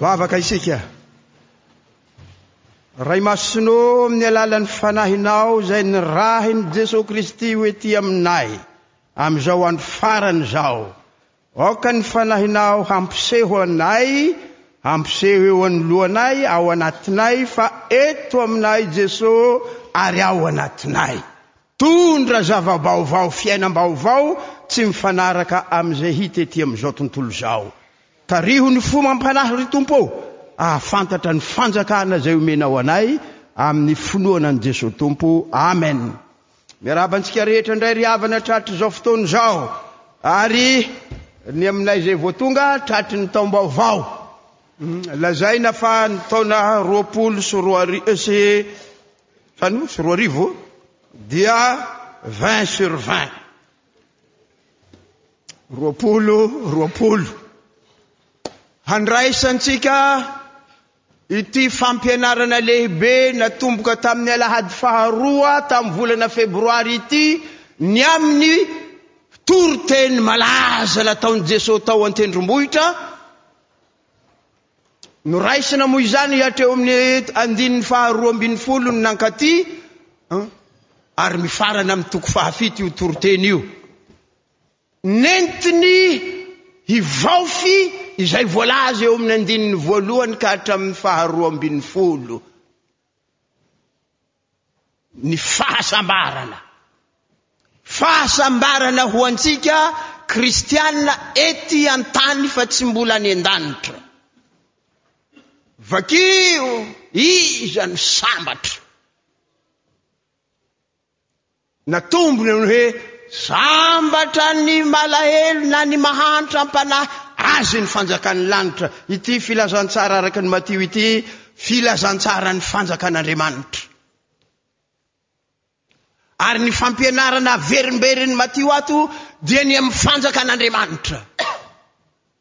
Vavaka isika. Ray Masinao, amin'ny alalan'ny Fanahinao izay nirahin'i Jesoa Kristy ho ety aminay amin'izao andro farany izao, aoka ny Fanahinao hampiseho anay, hampiseho eo anoloanay, ao anatinay, fa eto aminay Jesoa ary ao anatinay. Tondra zava-baovao, fiainam-baovao tsy mifanaraka amin'izay hita ety amin'izao tontolo izao. Tariho ny fo mampanahy ry Tompo ô, ahafantatra ny fanjakana izay omenao anay amin'ny finoana an'i Jesoa Tompo. Amen. Miarahaba antsika rehetra indray ry havana tratry izao fotoana izao ary ny aminay izay vao tonga tratry ny taom-baovao. Lazaina fa ny taona roapolo sy roa arivo sy Fa ny Ots roa arivo dia vingt sur vingt, roapolo roapolo, handraisantsika ity fampianarana lehibe natomboka tamin'ny alahady faharoa tamin'ny volana febroary ity ny amin'ny toriteny malaza nataon'i Jesoa tao an-tendrombohitra, Noraisina moa izany hatreo amin'ny andininy faharoa ambin'ny folo ny nankaty ary mifarana amin'ny toko fahafito io toriteny io. Nentiny hivaofy izay voalaza eo amin'ny andininy voalohany ka hatramin'ny faharoa ambin'ny folo. ny fahasambarana. Fahasambarana ho antsika kristiana ety an-tany fa tsy mbola any an-danitra. Vakio iza no sambatra. Natombony amin'ny hoe, Sambatra ny malahelo na ny mahantra am-panahy azy ny fanjakan'ny lanitra. Ity filazantsara araka an'i Matio ity, filazantsaran'ny fanjakan'Andriamanitra. Ary ny fampianarana averimberin'i Matio ato dia ny amin'ny fanjakan'Andriamanitra.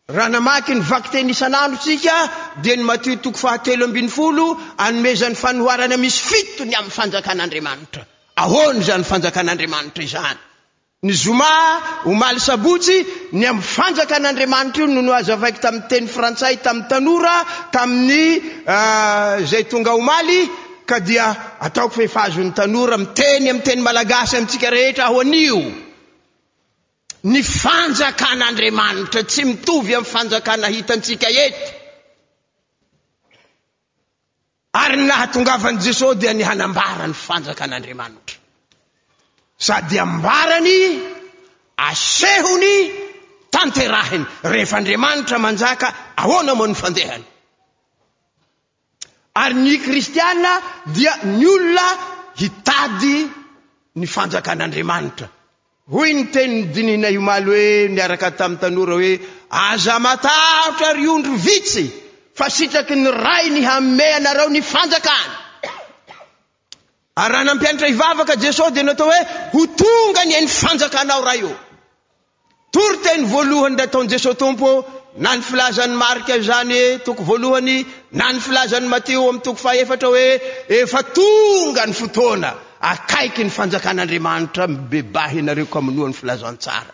Raha namaky ny vakiteny isan'andro tsika dia ny Matio toko fahatelo ambin'ny folo anomezany fanoharana misy fito ny amin'ny fanjakan'Andriamanitra. Ahoana izany fanjakan'Andriamanitra izany? Ny zoma, omaly sabotsy, ny amin'ny fanjakan'Andriamanitra io no nohazavaiko tamin'ny teny frantsay tamin'ny tanora tamin'ny izay tonga omaly ka dia ataoko fa efa azon'ny tanora miteny amin'ny teny malagasy amintsika rehetra aho anio. Ny fanjakan'Andriamanitra tsy mitovy amin'ny fanjakana hitantsika eto. Ary ny nahatongavan'i Jesoa dia ny hanambara ny fanjakan'Andriamanitra. Sady ambarany, asehony, tanterahiny. Rehefa Andriamanitra manjaka, ahoana moa ny fandehany? Ary ny kristiana dia ny olona hitady ny fanjakan'Andriamanitra. Hoy ny teny nodinihinay omaly hoe niaraka tamin'ny tanora hoe, Aza matahotra ry ondry vitsy, fa sitraky ny Ray ny hanome anareo ny fanjakany. Ary raha nampianatra hivavaka Jesosy dia natao hoe, Ho tonga anie ny fanjakanao Ray ô. Toriteny voalohany nataon'i Jesosy Tompo na ny filazan'i Marka izany toko voalohany na ny filazan'i Mateo amin'ny toko fahefatra hoe efa tonga ny fotoana, akaiky ny fanjakan'Andriamanitra, mibebahy ianareo kamonoa ny filazantsara.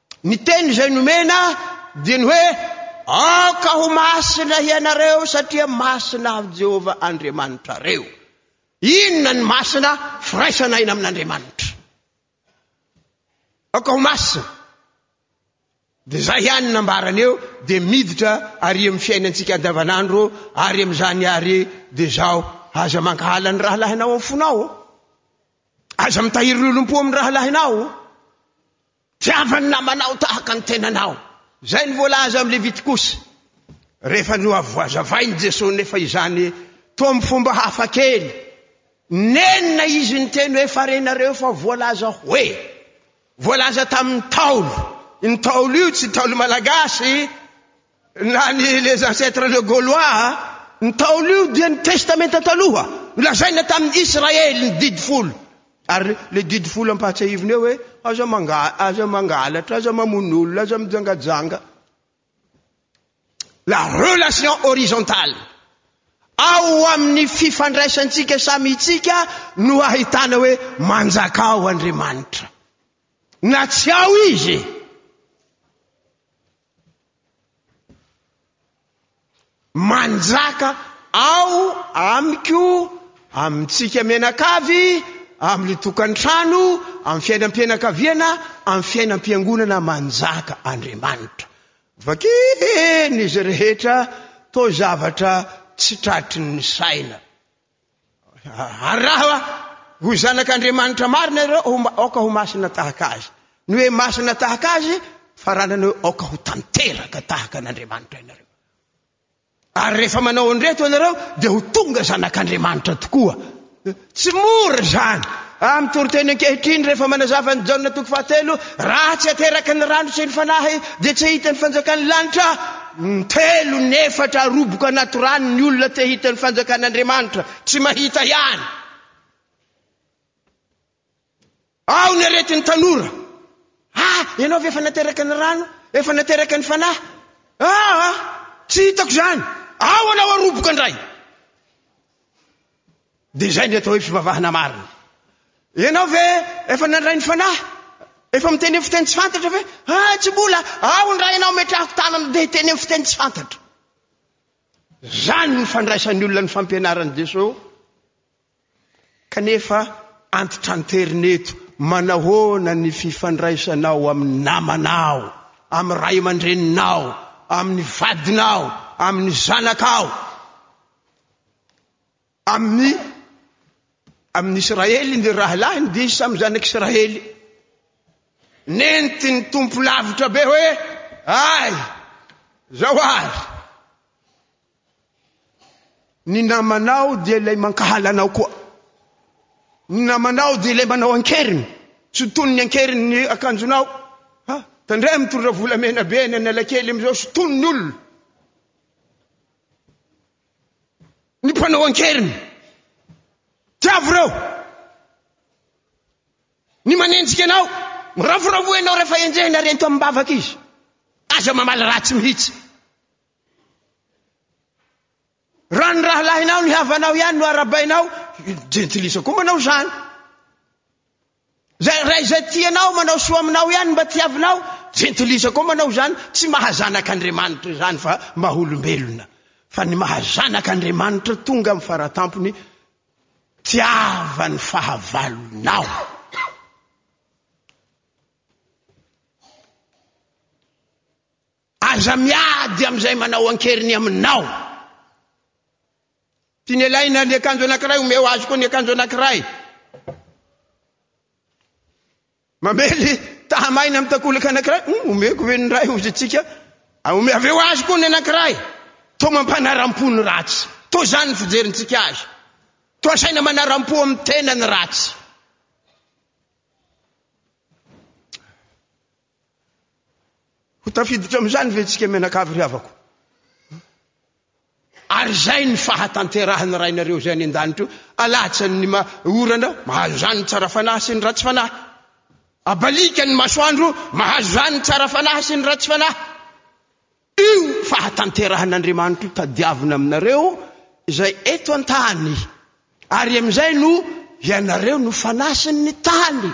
Ny teny izay nomena dia ny hoe, Aoka ho masina hianareo satria masina avy Jehovah Andriamanitrareo. Inona ny masina? Firaisana aina amin'Andriamanitra. Aoka ho masina. Dia izay ihany nambarany eo, dia miditra ary amin'ny fiainantsika andavanandro, ary amin'izany ary dia izao, aza mankahala ny rahalahinao amin'ny fonao, aza mitahiry lolompo amin'ny rahalahinao, Tiava ny namanao tahaka ny tenanao. Izay no voalaza amin'ny Levitikosy. Rehefa nohavoazavain'i Jesoa anefa izany toa amin'ny fomba hafa kely, nenina Izy niteny hoe, Fa renareo fa voalaza hoe. Voalaza tamin'ny Ntaolo. Io Ntaolo io tsy Ntaolo Malagasy. Na ny Les Ancetres de Gaulois, ny Ntaolo io dia ny Testamenta Taloha nolazaina tamin'i Israely ny Didy Folo. Ary ilay Didy Folo ampahatsiahivina eo hoe aza aza mangalatra, aza mamono olona, aza mijangajanga. La relation horizontale. Ao amin'ny fifandraisantsika samy itsika no ahitana hoe manjaka ao Andriamanitra. Na tsy ao izy, Manjaka ao amiko, amintsika mianakavy, amin'ny tokantrano, amin'ny fiainam-pianakaviana, amin'ny fiainam-piangonana manjaka Andriamanitra. Vakina izy rehetra, toa zavatra tsy tratry ny saina. Ary raha ho zanak'Andriamanitra marina ireo, aoka ho masina tahaka Azy. Ny hoe masina tahaka Azy, faranana hoe aoka ho tanteraka tahaka an'Andriamanitra ianareo. Ary rehefa manao an'ireto ianareo, dia ho tonga zanak'Andriamanitra tokoa. Tsy mora izany. Amin'ny toriteny ankehitriny, rehefa manazava ny Jaona toko fahatelo, raha tsy ateraky ny rano sy ny Fanahy, dia tsy hahita ny fanjakan'ny lanitra. Intelo ny efatra roboka anaty rano ny olona te hita ny fanjakan'Andriamanitra, tsy mahita ihany. Ao ny aretin'ny tanora. Ah, ianao ve efa nateraka ny rano? Efa nateraka ny fanahy? Ah, ah, tsy hitako izany. Ao anao aroboka indray. Dia izay ny atao hoe fivavahana marina. Ianao ve efa nandray ny Fanahy? Efa miteny amin'ny fiteny tsy fantatra ve? Ha, tsy mbola. Ao ny rainao metrahako tanana dia hiteny amin'ny fiteny tsy fantatra. Izany no fandraisan'ny olona ny fampianaran'i Jesoa. Kanefa antitra anterineto, manahoana ny fifandraisanao amin'ny namanao, amin'ny ray aman-dreninao, amin'ny vadinao, amin'ny zanakao? amin'ny amin'ny Israely ny rahalahiny dia izy samy zanak'i Israely. Nentin'ny tompo lavitra be hoe, ay, zao ary. Ny namanao dia ilay mankahala anao koa. Ny namanao dia ilay manao ankeriny. Tsy tony ny ankeriny ny akanjonao. Ha, tandray mitondra volamena be any analakely amizao sy tony ny olona. ny mpanao an-keriny. Tiavo ireo. Ny manenjika anao, miravoravoa ianao rehefa enjehina ary ento amim-bavaka izy. Aza mamaly ratsy mihitsy. Raha ny rahalahinao, ny havanao ihany no arabainao, jentilisa koa manao izany. Zay ray zay tianao manao soa aminao ihany mba tiavinao, jentilisa koa manao izany, tsy maha zanak' Andriamanitra izany fa maha olombelona, fa ny maha zanak' Andriamanitra tonga amin'ny faratampony tiavany fahavalonao. Aza miady amin'izay manao an-keriny aminao. Tiany alaina ny akanjo anankiray, omeo azy koa ny akanjo anankiray. Mamely tahamaina amin'ny takolaka anankiray, hmm, omeko ve ny ray hozy antsika? Ah, ome avy eo azy koa ny anankiray. Toa mampanaram-po ny ratsy. Toa izany ny fijerintsika azy. Toa asaina manaram-po amin'ny tena ny ratsy. Ho tafiditra amin'izany ve isika mianakavy ry havako? Ary izay ny fahatanterahan'ny Rainareo izay any an-danitra io, alatsany ny maha ora anao, mahazo izany ny tsara fanahy sy ny ratsy fanahy. Abalikany ny masoandro, mahazo izany ny tsara fanahy sy ny ratsy fanahy. Io fahatanterahan'Andriamanitra io tadiavina aminareo izay eto an-tany, ary amin'izay no ianareo no fanasin'ny tany.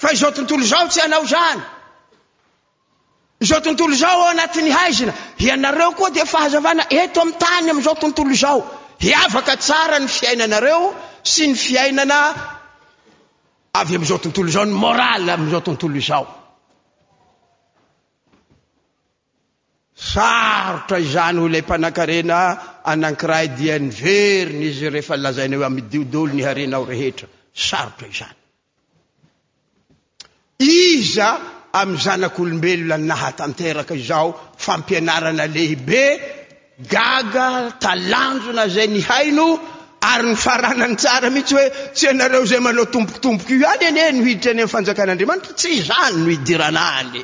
Fa izao tontolo izao tsy hanao izany. Izao tontolo izao ao anatin'ny haizina, ianareo koa dia fahazavana eto amin'ny tany amin'izao tontolo izao. Hiavaka tsara ny fiainanareo sy ny fiainana avy amin'izao tontolo izao, ny morale amin'izao tontolo izao. Sarotra izany hoy ilay mpanankarena anankiray dia niverina izy rehefa lazaina eo amin'ny diodolo ny harenao rehetra. Sarotra izany. Iza amin'ny zanak'olombelona no nahatanteraka izao fampianarana lehibe, gaga, talanjona izay nihaino ary nifaranany tsara mihitsy hoe, Tsy ianareo izay manao tompokotompoko io ihany anie no hiditra any amin'ny fanjakan'Andriamanitra? Tsy izany no hidirana any.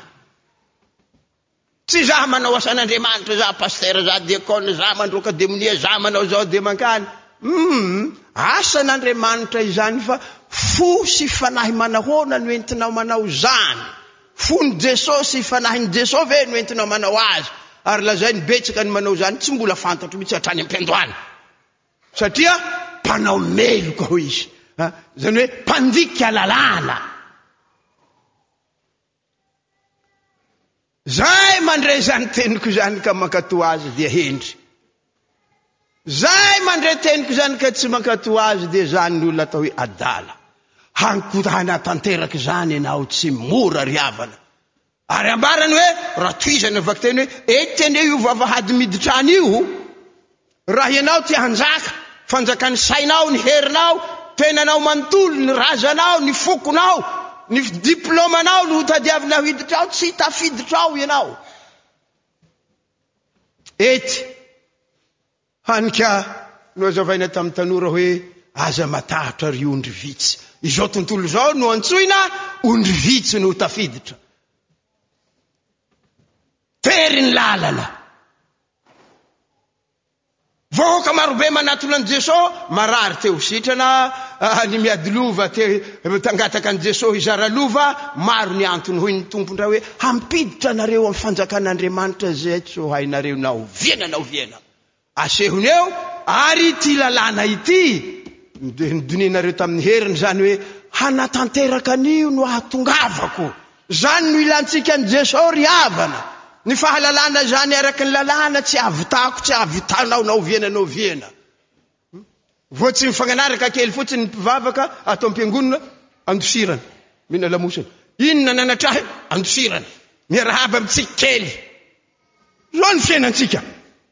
Tsy za manao asan'Andriamanitra za pasteur za diakona za mandroaka demonia za manao zao dia mankany humm asan'Andriamanitra izany fa fo sy fanahy manahoana no entinao manao zany? Fon'i Jesosy sy fanahin'i Jesosy ve no entinao manao azy? Ary lazainy betsaka ny manao zany tsy mbola fantatro mitsy hatrany am-piandohana satria mpanao meloka hoy izy, zany hoe mpandika lalàna. Zay mandre izany teniko izany ka mankatoa azy dia hendry. Zay mandre teniko izany ka tsy mankatoa azy dia zany ny olona atao hoe adala. Hankotana tanteraka izany ianao tsy mora ry havana. Ary ambarany hoe raha tohizana vakiteny hoe ety anie io vavahady miditra any io. Raha ianao te hanjaka, fanjakan'ny sainao, ny herinao, tenanao manontolo, ny razanao, ny fokonao, ny diplaomanao no hotadiavinao hiditra ao, tsy tafiditra ao ianao. Ety, hany ka nohazavaina tamin'ny tanora hoe aza matahotra ry ondry vitsy. Izao tontolo izao no antsoina ondry vitsy no tafiditra. Tery ny lalana. Vahoaka marobe manatona an'i Jeso marary te ho sitrana ny miady lova te tangataka an'i Jeso hizara lova, maro ny antony hoy ny Tompon-dra hoe hampiditra anareo amin'ny fanjakan'Andriamanitra zay tsy ho hainareo na oviana na oviana asehony eo ary ity lalàna ity nodinodinenareo tamin'ny heriny izany hoe hanatanteraka an'io no ahatongavako Izany no ilantsika an'i Jeso ry havana, ny fahalalana izany araka ny lalàna tsy ahavitako tsy ahavitanao na oviana na oviana. Vao tsy mifagnanaraka kely fotsiny ny mpivavaka ato am-piangonana, andosirana, mihina lamosina. Inona no anatrahany? Andosirana. Miarahaba amintsika kely. Izao ny fiainantsika.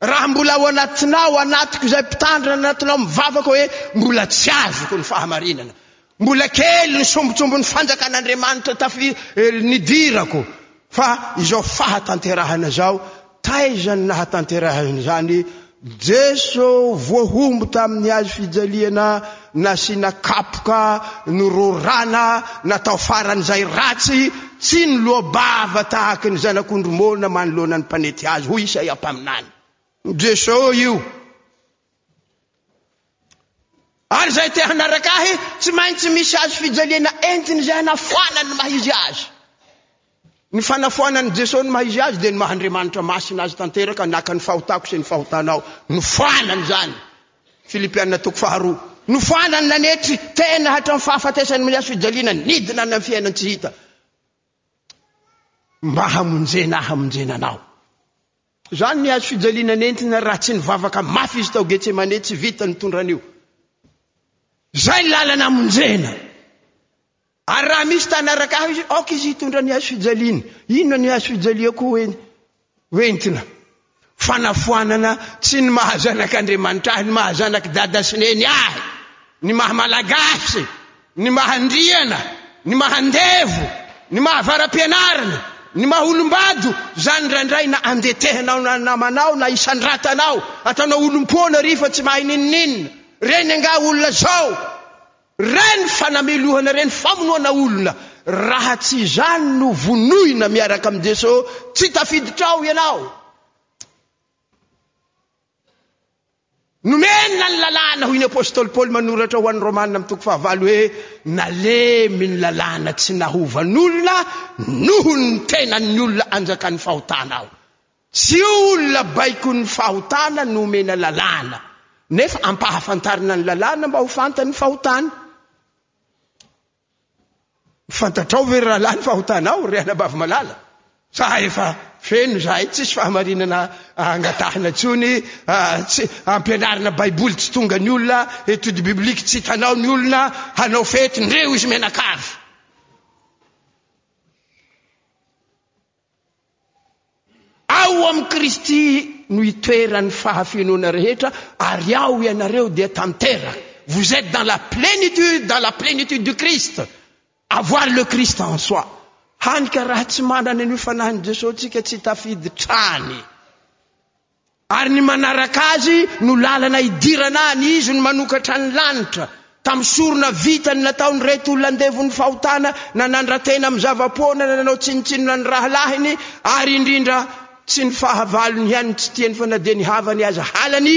Raha mbola ao anatinà ao anatiko izay mpitandrina ny anatinao mivavaka hoe, Mbola tsy azoko ny fahamarinana. Mbola kely ny sombintsombin'ny Fanjakan'Andriamanitra tafiry ny dirako. Fa izao fahatanterahana izao, taiza no nahatanterahany izany? Jeso voahombo tamin'ny hazo fijaliana. Nasiana kapoka, nororana, natao faran'izay ratsy, tsy niloa-bava tahaka ny zanak'ondry moana manoloana ny mpanety azy, hoy Isaia mpaminany. Jeso io. Ary izay te hanaraka ahy, tsy maintsy misy hazo fijaliana entiny izay hanafoanany ny maha izy azy. Ny fanafoanan'i Jesoa ny maha Izy Azy dia ny maha Andriamanitra Masina Azy tanteraka, naka ny fahotako sy ny fahotanao, nofoanany izany, Filipiana toko faharoa, nofoanany nanetry tena hatramin'ny fahafatesany amin'ny hazo fijaliana, nidina any amin'ny fiainan-tsy hita mba hamonjena ahy, hamonjena anao. Izany ny hazo fijaliana nentina raha tsy nivavaka mafy Izy tao Getsemane, tsy vita nitondra an'io. Izay ny lalana hamonjena. Ary raha misy tanaraka hafa izy, aoka izy hitondra ny hazofijaliany. Inona ny hazofijaliako ho entina? Fanafoanana tsy ny maha zanak'Andriamanitra ahy, ny maha zanak'i Dada sy Neny ahy, ny maha Malagasy, ny maha Andriana, ny maha Andevo, ny maha avara-pianarana, ny maha olom-bady, izany indraindray na andetehanao na namanao na isandratanao, ataonao olom-poana ry fa tsy mahay n'inon'inona. Ireny angaha olona izao? Reny fanamelohana reny famonoana olona raha tsy izany no vonoina miaraka amin'i Jeso tsy tafiditra ao ianao. Nomena ny lalàna hoy ny apostoly Paoly manoratra ho an'ny Romana amin'ny toko fahavalo hoe nalemy ny lalàna tsy nahovan'olona noho ny tenan'ny olona anjakan'ny fahotana aho. Tsy olona baikon'ny fahotana no omena lalàna, nefa ampahafantarina ny lalàna mba ho fantany ny fahotany. Fantatrao ve ry rahalahy ny fahotanao, ry anabavy-malala? Sa efa feno izahay, tsisy fahamarinana angatahina intsony, tsy ampianarina Baiboly tsy tonga ny olona, étude biblique tsy hitanao ny olona, hanao fety ndreo izy mianakavy? Ao amin'i Kristy no itoeran'ny fahafenoana rehetra ary ao ianareo dia tanteraka. Vous êtes dans la plénitude, dans la plénitude du Christ. Avoir le Christ en soi. Hany ka raha tsy manana an'io fanahin'i Jesoa tsika tsy tafiditra any. Ary ny manaraka azy no lalana hidirana any izy no manokatra ny lanitra, tamin'ny sorona vitany nataon'ireto olona andevon'ny fahotana nanandra-tena amin'ny zava-poana na nanao tsinontsinona ny rahalahiny ary indrindra tsy ny fahavalony ihany no tsy tiany fa na dia ny havany aza halany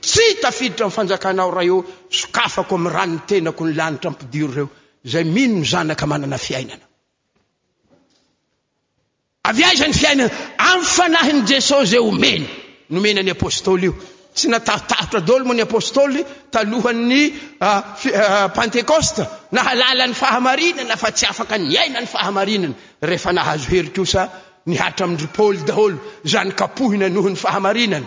tsy tafiditra amin'ny fanjakanao ray ô sokafako amin'ny ran'ny tenako ny lanitra ampidiro ireo izay mino ny zanaka manana fiainana Avy aiza ny fiainana? Amin'ny fanahin'i Jesosy izay omeny, nomena ny Apostoly io. Tsy natahotahota daholo moa ny Apostoly talohan'ny Pentekosta, nahalala ny fahamarinana fa tsy afaka niaina ny fahamarinana. Rehefa nahazo hery kosa, niharitra amin-dry Paoly daholo izany kapohina noho ny fahamarinana.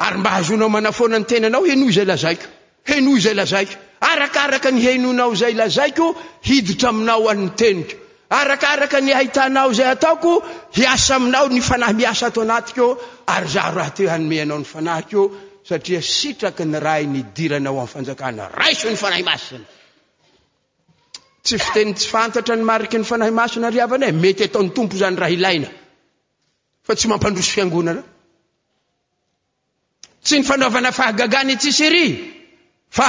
Ary mba azonao manafoana ny tenanao henoy izay lazaiko, henoy izay lazaiko, arakaraka ny henonao izay lazaiko hiditra aminao an'ny teniko, arakaraka ny ahitanao izay ataoko hiasa aminao ny Fanahy miasa ato anatiko, ary Izaho raha te hanome anao ny Fanahiko, satria sitraky ny Ray ny hidirana ao amin'ny fanjakana, raiso ny Fanahy Masina. Tsy fiteny tsy fantatra ny mariky ny Fanahy Masina ry havana e, mety ataon'ny Tompo izany raha ilaina. fa tsy mampandroso fiangonana. Tsy ny fanaovana fahagagana etsy sy ery fa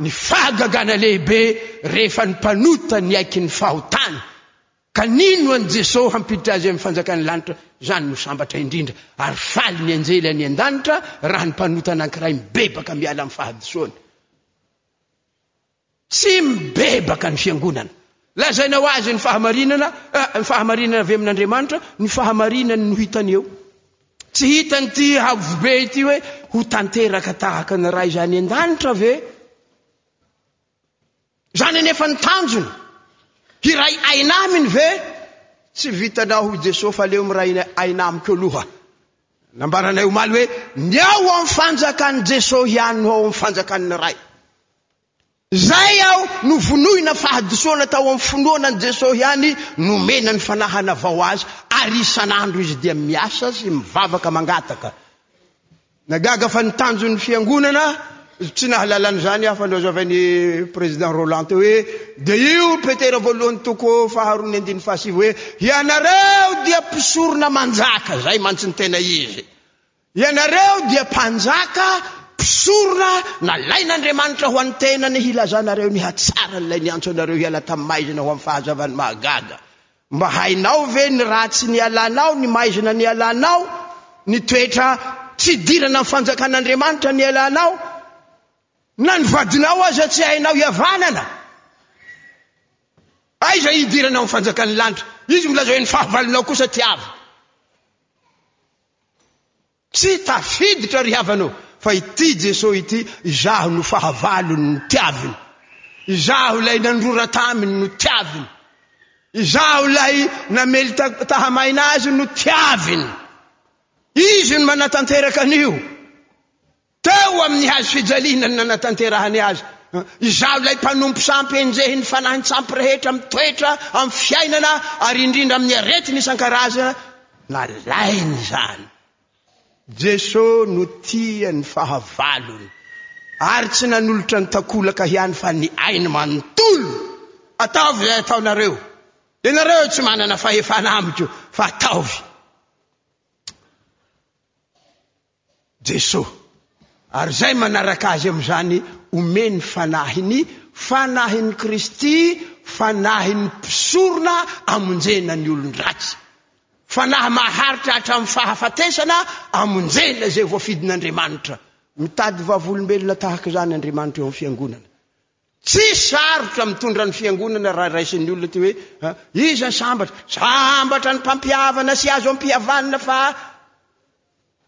ny fahagagana lehibe rehefa ny mpanota ny aikin'ny fahotany ka nino an'i Jesosy hampiditra azy amin'ny fanjakan'ny lanitra, izany no sambatra indrindra ary faly ny anjely any an-danitra raha ny mpanota anankiray mibebaka miala amin'ny fahadisoany. Tsy mibebaka ny fiangonana. Lazaina ho azy ny fahamarinana, ny fahamarinana avy amin'Andriamanitra, ny fahamarinany no hitany eo. Tsy hitan'ity havobe ity hoe ho tanteraka tahaka ny Ray izany an-danitra ve? Izany anefa ny tanjony. Hiray aina aminy ve? Tsy vitanao hoy Jesoa fa aleo miray aina amiko aloha. Nambaranay omaly hoe ny ao amin'ny fanjakan'i Jesoa ihany no ao amin'ny fanjakan'ny Ray. Izay aho novonoina fa hadisoana tao amin'ny finoana an'i Jesoa ihany nomena ny Fanahy hanavao azy ary isan'andro izy dia miasa sy mivavaka mangataka. Nagaga fa ny tanjon'ny fiangonana, tsy nahalala an'izany aho fa nohazavain'i Président Rolland teo hoe dia io Petera voalohany toko faharoa ny andininy fahasivy hoe hianareo dia mpisorona manjaka, izay mantsy ny tena izy. Ianareo dia mpanjaka, mpisorona, nalain'Andriamanitra ho an'ny tenany hilazanareo ny hatsarany, ilay niantso anareo hiala tamin'ny maizina ho amin'ny fahazavany mahagaga. Mba hainao ve ny ratsy nialanao, ny maizina nialanao, ny toetra tsy idirana amin'ny fanjakan'Andriamanitra nialanao? Na ny vadinao aza tsy hainao hihavanana. Aiza hidirana amin'ny fanjakan'ny lanitra? Izy milaza hoe ny fahavalonao kosa tiavo. Tsy tafiditra ry havana ô, fa ity Jeso ity, Izaho no fahavalony no tiaviny, Izaho ilay nandrora taminy no tiaviny, Izaho ilay namely tahamaina azy no tiaviny. Izy no manatanteraka an'io. Teo amin'ny hazo fijaliana no nanatanterahany azy. Izaho ilay mpanompo sampy enjehin' ny fanahin-tsampy rehetra mitoetra amin'ny fiainana ary indrindra amin'ny aretina isan-karazany nalainy izany. Jeso no tia ny fahavalony ary tsy nanolotra ny takolaka ihany fa ny ainy manontolo. Ataovy izay ataonareo. Ianareo tsy manana fahefana amiko fa ataovy. Jesoa. Ary izay manaraka Azy amin'izany omeny fanahiny, fanahin'i Kristy, fanahin'ny mpisorona amonjena ny olon-dratsy. Fanahy maharitra hatramin'ny fahafatesana amonjena izay voafidin'Andriamanitra. Mitady vavolombelona tahaka izany Andriamanitra eo amin'ny Fiangonana. Tsy sarotra mitondra ny Fiangonana raha raisin'ny olona ity hoe, Iza ny sambatra? Sambatra ny mpampihavana sy azo ampihavanina fa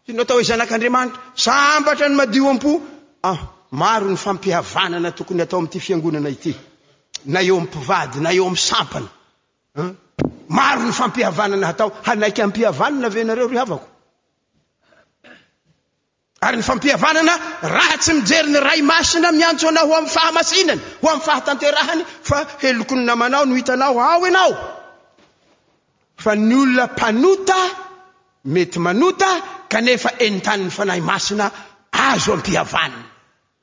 Tsy natao hizanak'Andriamanitra. Sambatra ny madio am-po aho. Maro ny fampihavanana tokony hatao amin'ity fiangonana ity, na eo amin'ny mpivady, na eo amin'ny sampana. Maro ny fampihavanana hatao. Hanaiky hampihavanana ve ianareo ry havako? Ary ny fampihavanana raha tsy mijery ny Ray Masina miantso anao ho amin'ny fahamasinany, ho amin'ny fahatanterahany, fa heloky ny namanao no hitanao ao ianao. Fa ny olona mpanota mety manota kanefa entanin'ny Fanahy Masina azo ampihavanina.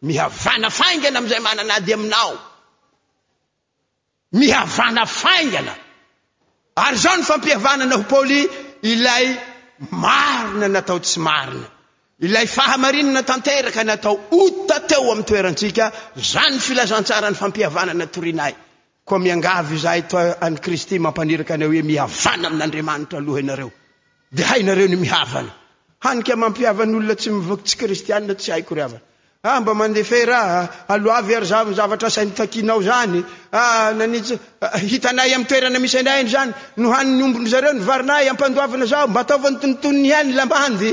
Mihavana faingana amin'izay manana ady aminao. Mihavana faingana. Ary izao ny fampihavanana ho Paoly, ilay marina natao tsy marina. Ilay fahamarinana tanteraka natao ota teo amin'ny toerantsika, izany filazantsaran'ny fampihavanana torinay. Koa miangavy izahay toa an'i Kristy mampaniraka anay hoe mihavana amin'Andriamanitra aloha ianareo, dia hainareo ny mihavana. Hany ka mampiava ny olona tsy mivoky tsy kristiana tsy haiko ry havana. Ah mba mandefera ah, aloavy ary zany zavatra asainy takianao zany ah, nanitsy ah, hitanay amin'ny toerana misy anay any zany, nohanin'ny ombin'izareo ny varinay, ampandoavana zao, mba ataovany tonontonony ihany lambandy.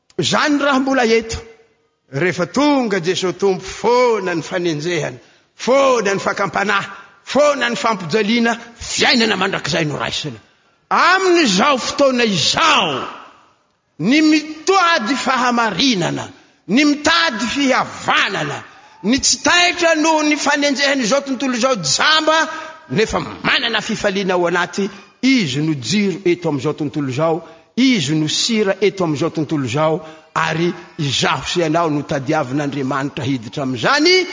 Zany raha mbola eto. Rehefa tonga Jesoa Tompo foana ny fanenjehana, foana ny fakam-panahy, foana ny fampijaliana, fiainana mandrakizay no raisina. Amin'izao fotoana izao, ny mitoady fahamarinana, ny mitady fihavanana, ny tsy taitra noho ny fanenjehan'izao tontolo izao jamba nefa manana fifaliana ao anaty, izy no jiro eto amin'izao tontolo izao, Izy no sira eto amin'izao tontolo izao, ary izaho sy ianao no tadiavin'Andriamanitra hiditra amin'izany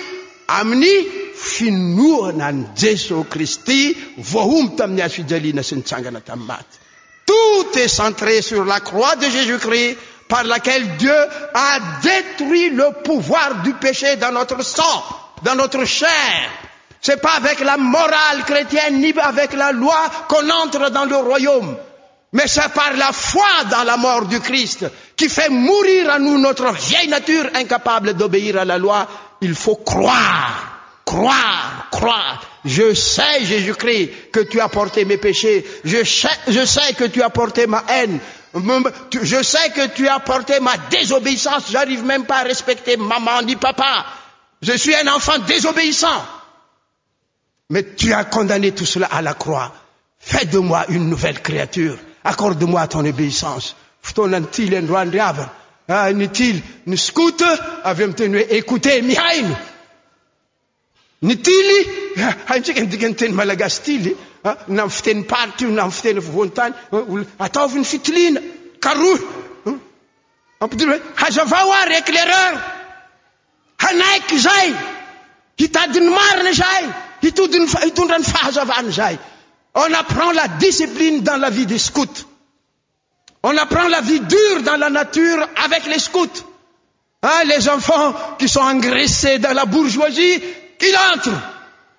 amin'ny finoana an'i Jesoa Kristy voahombo tamin'ny hazo fijaliana sy nitsangana tamin'ny maty. Tout est centré sur la croix de Jésus Christ par laquelle Dieu a detruit le pouvoir du péché dans notre sang, dans notre chair. C'est pas avec la morale chrétienne ni avec la loi qu'on entre dans le royaume. mais c'est par la foi dans la mort du christ qui fait mourir à nous notre vieille nature incapable d'obéir à la loi il faut croire croire croire je sais jésus christ que tu as porté mes péchés je sais que tu as porté ma haine je sais que tu as porté ma désobéissance j''arrive même pas à respecter maman ni papa je suis un enfant désobéissant Mais tu as condamné tout cela à la croix, fais de moi une nouvelle créature, accorde moi ton obeissance, fotoana ny tily androany ry havana ah ny tily, ny scout avy amin'ny teny hoe écoutez, mihaino, ny tily haintsika ny dikan'ny teny malagasy tily ah, na amin'ny fitenim-paritra io na amin'ny fiteny afovoan-tany, ataovy ny fitiliana, karohy, ampidiro hoe hazavao ary éclaireur. hanaiky zay hitadin'ny mariny zay hitondrany fahazavany zay on apprend la discipline dans la vie de scoot on apprend la vie dure dans la nature avec lescte les enfants qui sont engraissés dans la bourgeoisie qui entre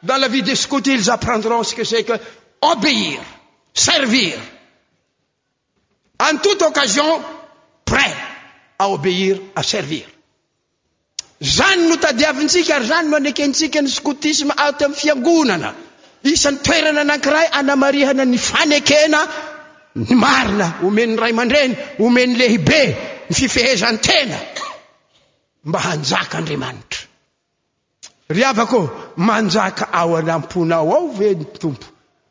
dans la vie desc ils apprendront ceque c'est que obéir servir En toute occasion prêt à obéir à servir. Izany no tadiavintsika ary izany no anekentsika ny skotisma ato amin'ny fiangonana. Isan'ny toerana anankiray anamarihana ny fanekena ny marina omen'ny ray aman-dreny, omen'ny lehibe, ny fifehezan-tena mba hanjaka Andriamanitra. Ry havako ô, manjaka ao anam-ponao ao ve ny Tompo?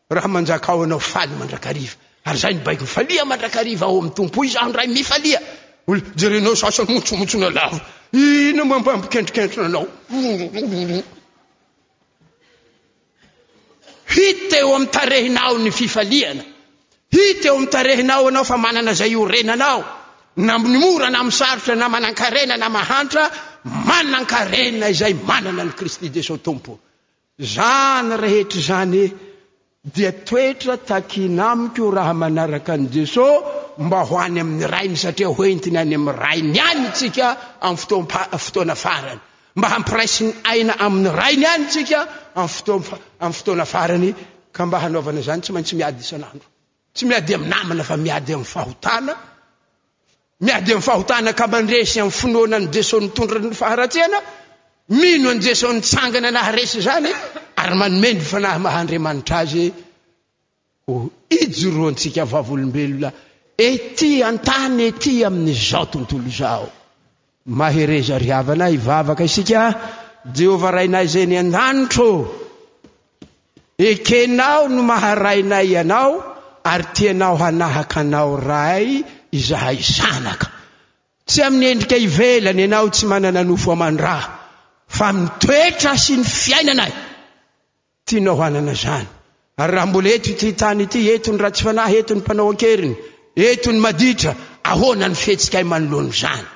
Raha manjaka ao anao, faly mandrakariva. Ary izay no baiko, falia mandrakariva ao amin'ny Tompo. Hoy izaho, Ndray, mifalia! Hoy, Jerenao sasany montsomontsona lava. Inona moa mba mikentronkentrona anao? Hita eo amin'ny tarehinao ny fifaliana. Hita eo amin'ny tarehinao ianao fa manana izay iorenanao, na mora na misarotra, na manan-karena na mahantra, manan-karena izay manana an'i Kristy Jesoa ho Tompo. Izany rehetra izany dia toetra takiana amiko raha manaraka an'i Jesoa mba ho any amin'ny Rainy satria hoentiny any amin'ny Rainy any isika amin'ny fotoana farany. mba hampiraisin'ny aina amin'ny Rainy any isika amin'ny fotoana farany, ka mba hanaovana izany tsy maintsy miady isan'andro. Tsy miady amin'ny namana fa miady amin'ny fahotana, miady amin'ny fahotana ka mandresy amin'ny finoana an'i Jesoa nitondra ny faharatsiana, mino an'i Jesoa nitsangana naharesy izany ary manome ny fanahy maha Andriamanitra Azy Ho ijoroantsika vavolombelona ety an-tany ety amin'izao tontolo izao. Mahereza ry havana hivavaka isika, Jehovah Rainay izay eny an-danitro ô! Ekenao no maha-Rainay ianao ary tianao hanahaka anao Ray izahay zanaka. Tsy amin'ny endrika ivelany ianao tsy manana nofo aman-dra fa mitoetra sy ny fiainanay Tianao hanana izany. Ary raha mbola eto ity tany ity, eto ny ratsy fanahy, eto ny mpanao an-keriny, eto ny maditra, ahoana ny fihetsikay manoloana izany?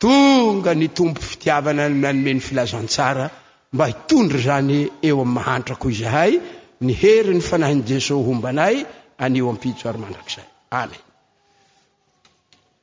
Tonga ny Tompo fitiavana no nanome ny filazantsara mba hitondra izany eo amin'ny mahantra koa izahay, ny herin'ny Fanahin'i Jesoa homba anay anio ampitso ary mandrakizay. Amen.